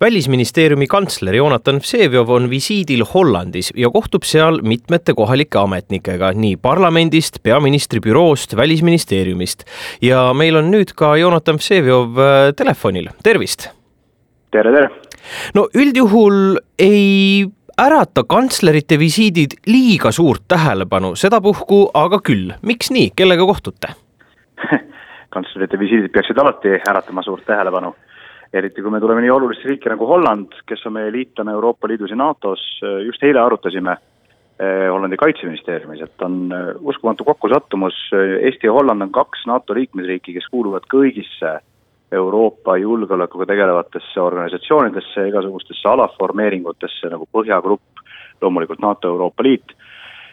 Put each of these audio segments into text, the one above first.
välisministeeriumi kantsler Jonatan Vseviov on visiidil Hollandis ja kohtub seal mitmete kohalike ametnikega nii parlamendist, peaministri büroost, välisministeeriumist. ja meil on nüüd ka Jonatan Vseviov äh, telefonil, tervist. tere, tere. no üldjuhul ei ärata kantslerite visiidid liiga suurt tähelepanu, sedapuhku aga küll, miks nii, kellega kohtute kantslerite visiidid peaksid alati äratama suurt tähelepanu eriti kui me tuleme nii olulisse riiki nagu Holland, kes on meie liitlane Euroopa Liidus ja NATO-s, just eile arutasime eh, Hollandi kaitseministeeriumis, et on eh, uskumatu kokkusattumus, Eesti ja Holland on kaks NATO liikmesriiki, kes kuuluvad kõigisse Euroopa julgeolekuga tegelevatesse organisatsioonidesse, igasugustesse alaformeeringutesse nagu Põhjagrupp, loomulikult NATO, Euroopa Liit,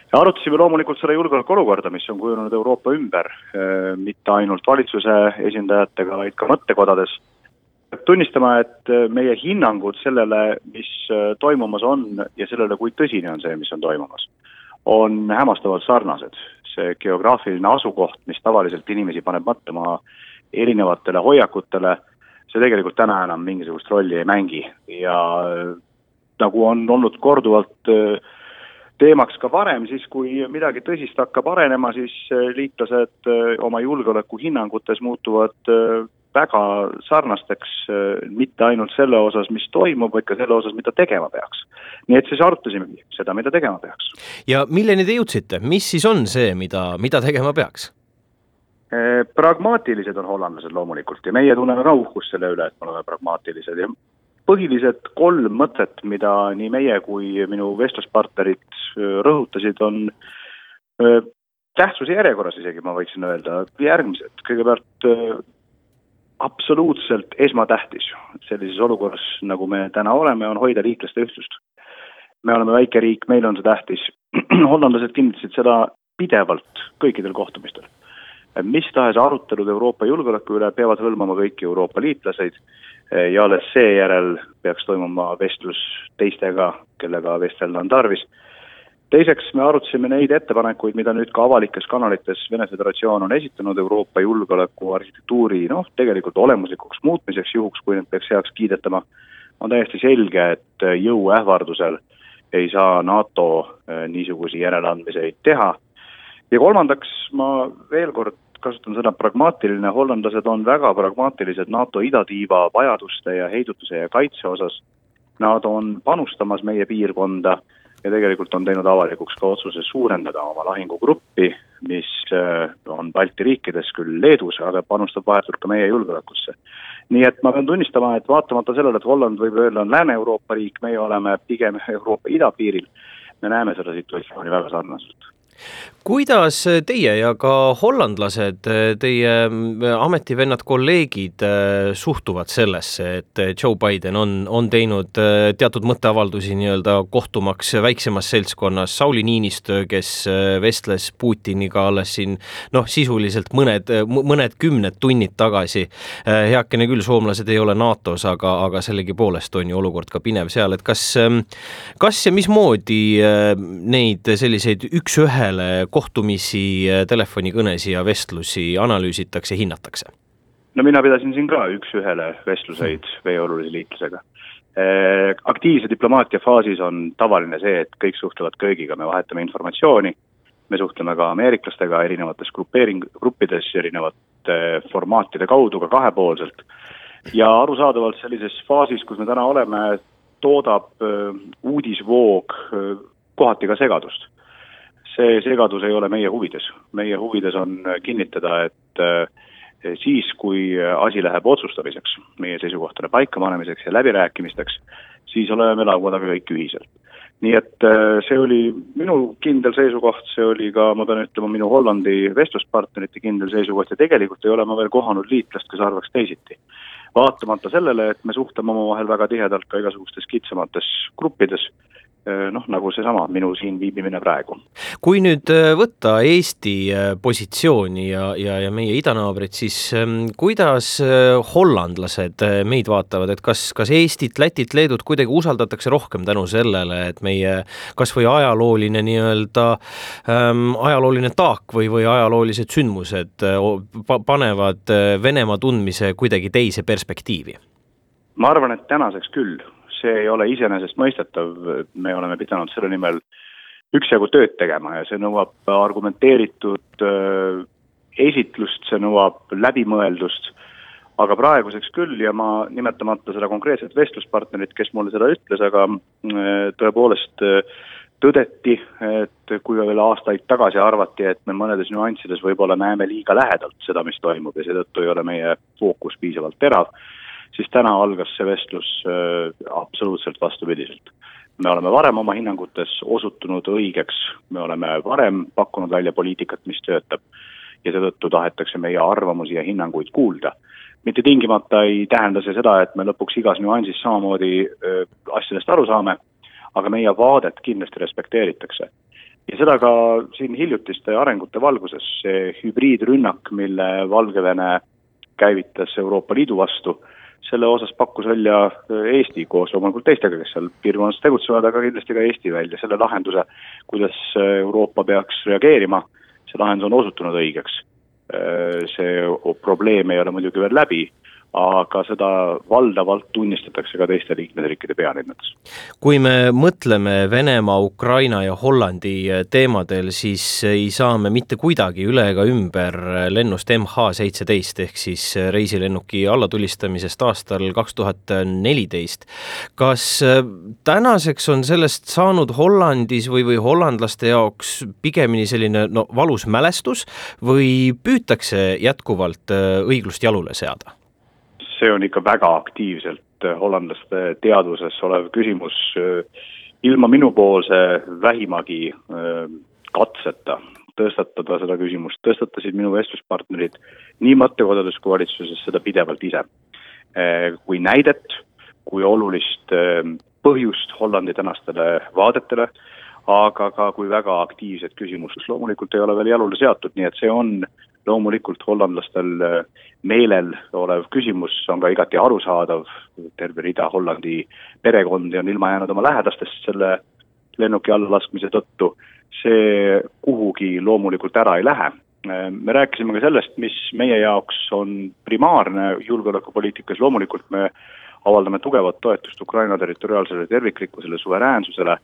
ja arutasime loomulikult seda julgeolekuolukorda, mis on kujunenud Euroopa ümber, mitte ainult valitsuse esindajatega, vaid ka mõttekodades tunnistama, et äh, meie hinnangud sellele, mis äh, toimumas on ja sellele, kui tõsine on see, mis on toimumas, on hämmastavalt sarnased. see geograafiline asukoht, mis tavaliselt inimesi paneb mõtlema erinevatele hoiakutele, see tegelikult täna enam mingisugust rolli ei mängi ja äh, nagu on olnud korduvalt teemaks ka varem, siis kui midagi tõsist hakkab arenema, siis liitlased oma julgeolekuhinnangutes muutuvad väga sarnasteks äh, mitte ainult selle osas, mis toimub, vaid ka selle osas, mida tegema peaks. nii et siis arutasimegi seda, mida tegema peaks. ja milleni te jõudsite, mis siis on see, mida, mida tegema peaks? Äh, pragmaatilised on hollandlased loomulikult ja meie tunneme ka uhkust selle üle, et me oleme pragmaatilised ja põhilised kolm mõtet, mida nii meie kui minu vestluspartnerid äh, rõhutasid, on tähtsuse järjekorras isegi ma võiksin öelda, järgmised, kõigepealt absoluutselt esmatähtis sellises olukorras, nagu me täna oleme, on hoida liitlaste ühtsust. me oleme väike riik, meile on see tähtis. hollandlased kinnitasid seda pidevalt kõikidel kohtumistel. mis tahes arutelud Euroopa julgeoleku üle peavad hõlmama kõiki Euroopa liitlaseid ja alles seejärel peaks toimuma vestlus teistega, kellega vestelda on tarvis teiseks me arutasime neid ettepanekuid, mida nüüd ka avalikes kanalites Vene Föderatsioon on esitanud Euroopa julgeoleku arhitektuuri noh, tegelikult olemuslikuks muutmiseks, juhuks kui need peaks heaks kiidetama, on täiesti selge, et jõu ähvardusel ei saa NATO äh, niisugusi järeleandmiseid teha. ja kolmandaks ma veel kord kasutan sõna pragmaatiline, hollandlased on väga pragmaatilised NATO idatiiva vajaduste ja heidutuse ja kaitse osas. Nad on panustamas meie piirkonda ja tegelikult on teinud avalikuks ka otsuse suurendada oma lahingugruppi, mis äh, on Balti riikides, küll Leedus, aga panustab vahetult ka meie julgeolekusse. nii et ma pean tunnistama, et vaatamata sellele, et Holland võib öelda, on Lääne-Euroopa riik, meie oleme pigem Euroopa idapiiril, me näeme seda situatsiooni väga sarnaselt kuidas teie ja ka hollandlased, teie ametivennad, kolleegid äh, suhtuvad sellesse, et Joe Biden on, on teinud äh, teatud mõtteavaldusi nii-öelda kohtumaks väiksemas seltskonnas, Sauli Niinistö, kes äh, vestles Putiniga alles siin noh, sisuliselt mõned, mõned kümned tunnid tagasi. heakene küll, soomlased ei ole NATO-s, aga, aga sellegipoolest on ju olukord ka pinev seal, et kas, ähm, kas ja mismoodi neid selliseid üks-ühele kohtumisi, telefonikõnesid ja vestlusi analüüsitakse, hinnatakse? no mina pidasin siin ka üks-ühele vestluseid meie olulise liitlasega. Äh, aktiivse diplomaatia faasis on tavaline see, et kõik suhtlevad kõigiga, me vahetame informatsiooni, me suhtleme ka ameeriklastega erinevates grupeering, gruppides erinevate formaatide kaudu ka kahepoolselt ja arusaadavalt sellises faasis, kus me täna oleme, toodab äh, uudisvoog äh, kohati ka segadust see segadus ei ole meie huvides. meie huvides on kinnitada, et eh, siis, kui asi läheb otsustamiseks, meie seisukohtade paikapanemiseks ja läbirääkimisteks, siis oleme laua taga kõik ühiselt. nii et eh, see oli minu kindel seisukoht, see oli ka, ma pean ütlema, minu Hollandi vestluspartnerite kindel seisukoht ja tegelikult ei ole ma veel kohanud liitlast, kes arvaks teisiti. vaatamata sellele, et me suhtleme omavahel väga tihedalt ka igasugustes kitsamates gruppides noh, nagu seesama minu siin viibimine praegu. kui nüüd äh, võtta Eesti äh, positsiooni ja, ja, ja meie idanaabrid, siis ähm, kuidas hollandlased meid vaatavad, et kas, kas Eestit, Lätit, Leedut kuidagi usaldatakse rohkem tänu sellele, et meie kas või ajalooline nii-öelda ähm,, ajalooline taak või, või ajaloolised sündmused panevad Venemaa tundmise kuidagi teise perspektiivi? ma arvan, et tänaseks küll, see ei ole iseenesestmõistetav, me oleme pidanud selle nimel üksjagu tööd tegema ja see nõuab argumenteeritud äh, esitlust, see nõuab läbimõeldust, aga praeguseks küll ja ma nimetamata seda konkreetset vestluspartnerit, kes mulle seda ütles, aga äh, tõepoolest äh, tõdeti, et kui veel aastaid tagasi arvati, et me mõnedes nüanssides võib-olla näeme liiga lähedalt seda, mis toimub ja seetõttu ei ole meie fookus piisavalt terav, siis täna algas see vestlus äh, absoluutselt vastupidiselt. me oleme varem oma hinnangutes osutunud õigeks, me oleme varem pakkunud välja poliitikat, mis töötab ja seetõttu tahetakse meie arvamusi ja hinnanguid kuulda. mitte tingimata ei tähenda see seda, et me lõpuks igas nüansis samamoodi äh, asjadest aru saame, aga meie vaadet kindlasti respekteeritakse ja seda ka siin hiljutiste arengute valguses, see hübriidrünnak, mille Valgevene käivitas Euroopa Liidu vastu, selle osas pakkus välja äh, Eesti koos loomulikult teistega, kes seal piirkonnas tegutsevad, aga kindlasti ka Eesti välja selle lahenduse, kuidas äh, Euroopa peaks reageerima, see lahendus on osutunud õigeks. Äh, see probleem ei ole muidugi veel läbi aga seda valdavalt tunnistatakse ka teiste liikmesriikide pealinnades. kui me mõtleme Venemaa, Ukraina ja Hollandi teemadel, siis ei saa me mitte kuidagi üle ega ümber lennust MH seitseteist ehk siis reisilennuki allatulistamisest aastal kaks tuhat neliteist. kas tänaseks on sellest saanud Hollandis või, või hollandlaste jaoks pigemini selline no valus mälestus või püütakse jätkuvalt õiglust jalule seada? See on ikka väga aktiivselt äh, hollandlaste teadvuses olev küsimus, äh, ilma minupoolse vähimagi äh, katseta tõstatada seda küsimust, tõstatasid minu vestluspartnerid nii mõttekodades kui valitsuses seda pidevalt ise. kui näidet, kui olulist põhjust Hollandi tänastele vaadetele, aga ka kui väga aktiivset küsimust, mis loomulikult ei ole veel jalule seatud, nii et see on loomulikult hollandlastel äh, meelel olev küsimus on ka igati arusaadav, terve rida Hollandi perekondi on ilma jäänud oma lähedastest selle lennuki allalaskmise tõttu, see kuhugi loomulikult ära ei lähe. Äh, me rääkisime ka sellest, mis meie jaoks on primaarne julgeolekupoliitikas, loomulikult me avaldame tugevat toetust Ukraina territoriaalsele terviklikkusele, suveräänsusele,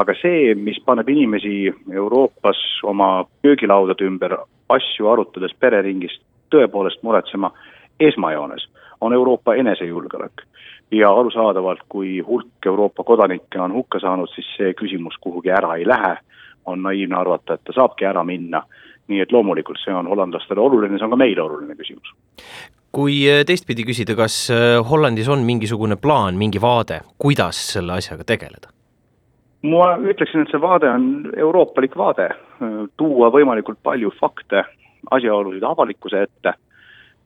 aga see, mis paneb inimesi Euroopas oma köögilaudade ümber asju arutades pereringis tõepoolest muretsema esmajoones, on Euroopa enesejulgeolek. ja arusaadavalt, kui hulk Euroopa kodanikke on hukka saanud, siis see küsimus kuhugi ära ei lähe, on naiivne arvata, et ta saabki ära minna, nii et loomulikult see on hollandlastele oluline, see on ka meile oluline küsimus kui teistpidi küsida, kas Hollandis on mingisugune plaan, mingi vaade, kuidas selle asjaga tegeleda? Ma ütleksin, et see vaade on euroopalik vaade, tuua võimalikult palju fakte, asjaolusid avalikkuse ette,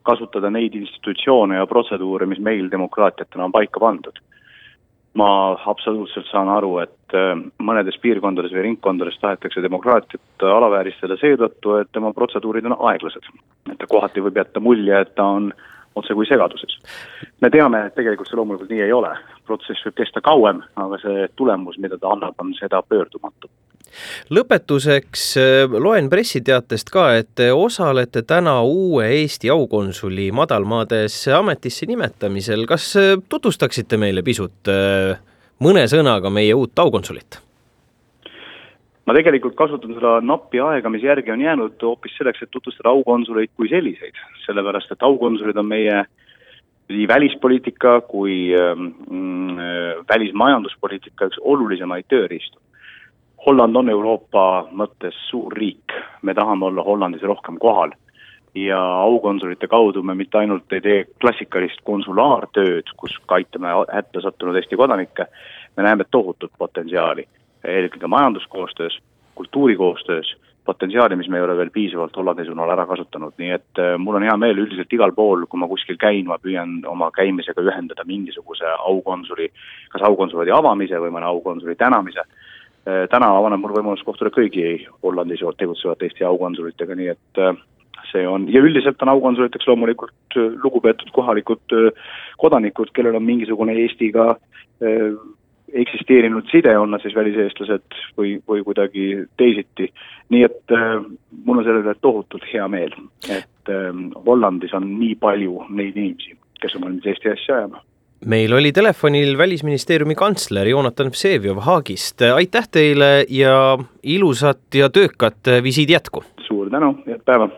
kasutada neid institutsioone ja protseduure, mis meil demokraatiatena on paika pandud. ma absoluutselt saan aru, et äh, mõnedes piirkondades või ringkondades tahetakse demokraatiat alavääristada seetõttu, et tema protseduurid on aeglased. et ta kohati võib jätta mulje, et ta on otse kui segaduses. me teame, et tegelikult see loomulikult nii ei ole, protsess võib kesta kauem, aga see tulemus, mida ta annab, on seda pöördumatu lõpetuseks äh, loen pressiteatest ka, et te osalete täna uue Eesti aukonsuli madalmaades ametisse nimetamisel. kas äh, tutvustaksite meile pisut äh, mõne sõnaga meie uut aukonsulit? Ma tegelikult kasutan seda nappi aega, mis järgi on jäänud, hoopis selleks, et tutvustada aukonsuleid kui selliseid, sellepärast et aukonsulid on meie nii välispoliitika kui ähm, mm, välismajanduspoliitika üks olulisemaid tööriistu. Holland on Euroopa mõttes suur riik, me tahame olla Hollandis rohkem kohal. Ja aukonsulite kaudu me mitte ainult ei tee klassikalist konsulaartööd, kus ka aitame hätta sattunud Eesti kodanikke, me näeme tohutut potentsiaali eelkõige majanduskoostöös, kultuurikoostöös, potentsiaali, mis me ei ole veel piisavalt Hollandi suunal ära kasutanud, nii et äh, mul on hea meel üldiselt igal pool, kui ma kuskil käin, ma püüan oma käimisega ühendada mingisuguse aukonsuli, kas aukonsulaadi avamise või mõne aukonsuli tänamise. Äh, täna avaneb mul võimalus kohtuda kõigi Hollandis tegutsevate Eesti aukonsulitega, nii et äh, see on, ja üldiselt on aukonsuliteks loomulikult lugupeetud kohalikud kodanikud, kellel on mingisugune Eestiga eksisteerinud side, on nad siis väliseestlased või, või kuidagi teisiti. nii et äh, mul on selle üle tohutult hea meel, et äh, Hollandis on nii palju neid inimesi, kes on valmis Eesti asja ajama meil oli telefonil Välisministeeriumi kantsler Jonatan Vseviov Haagist, aitäh teile ja ilusat ja töökat visiidi jätku! suur tänu, head päeva!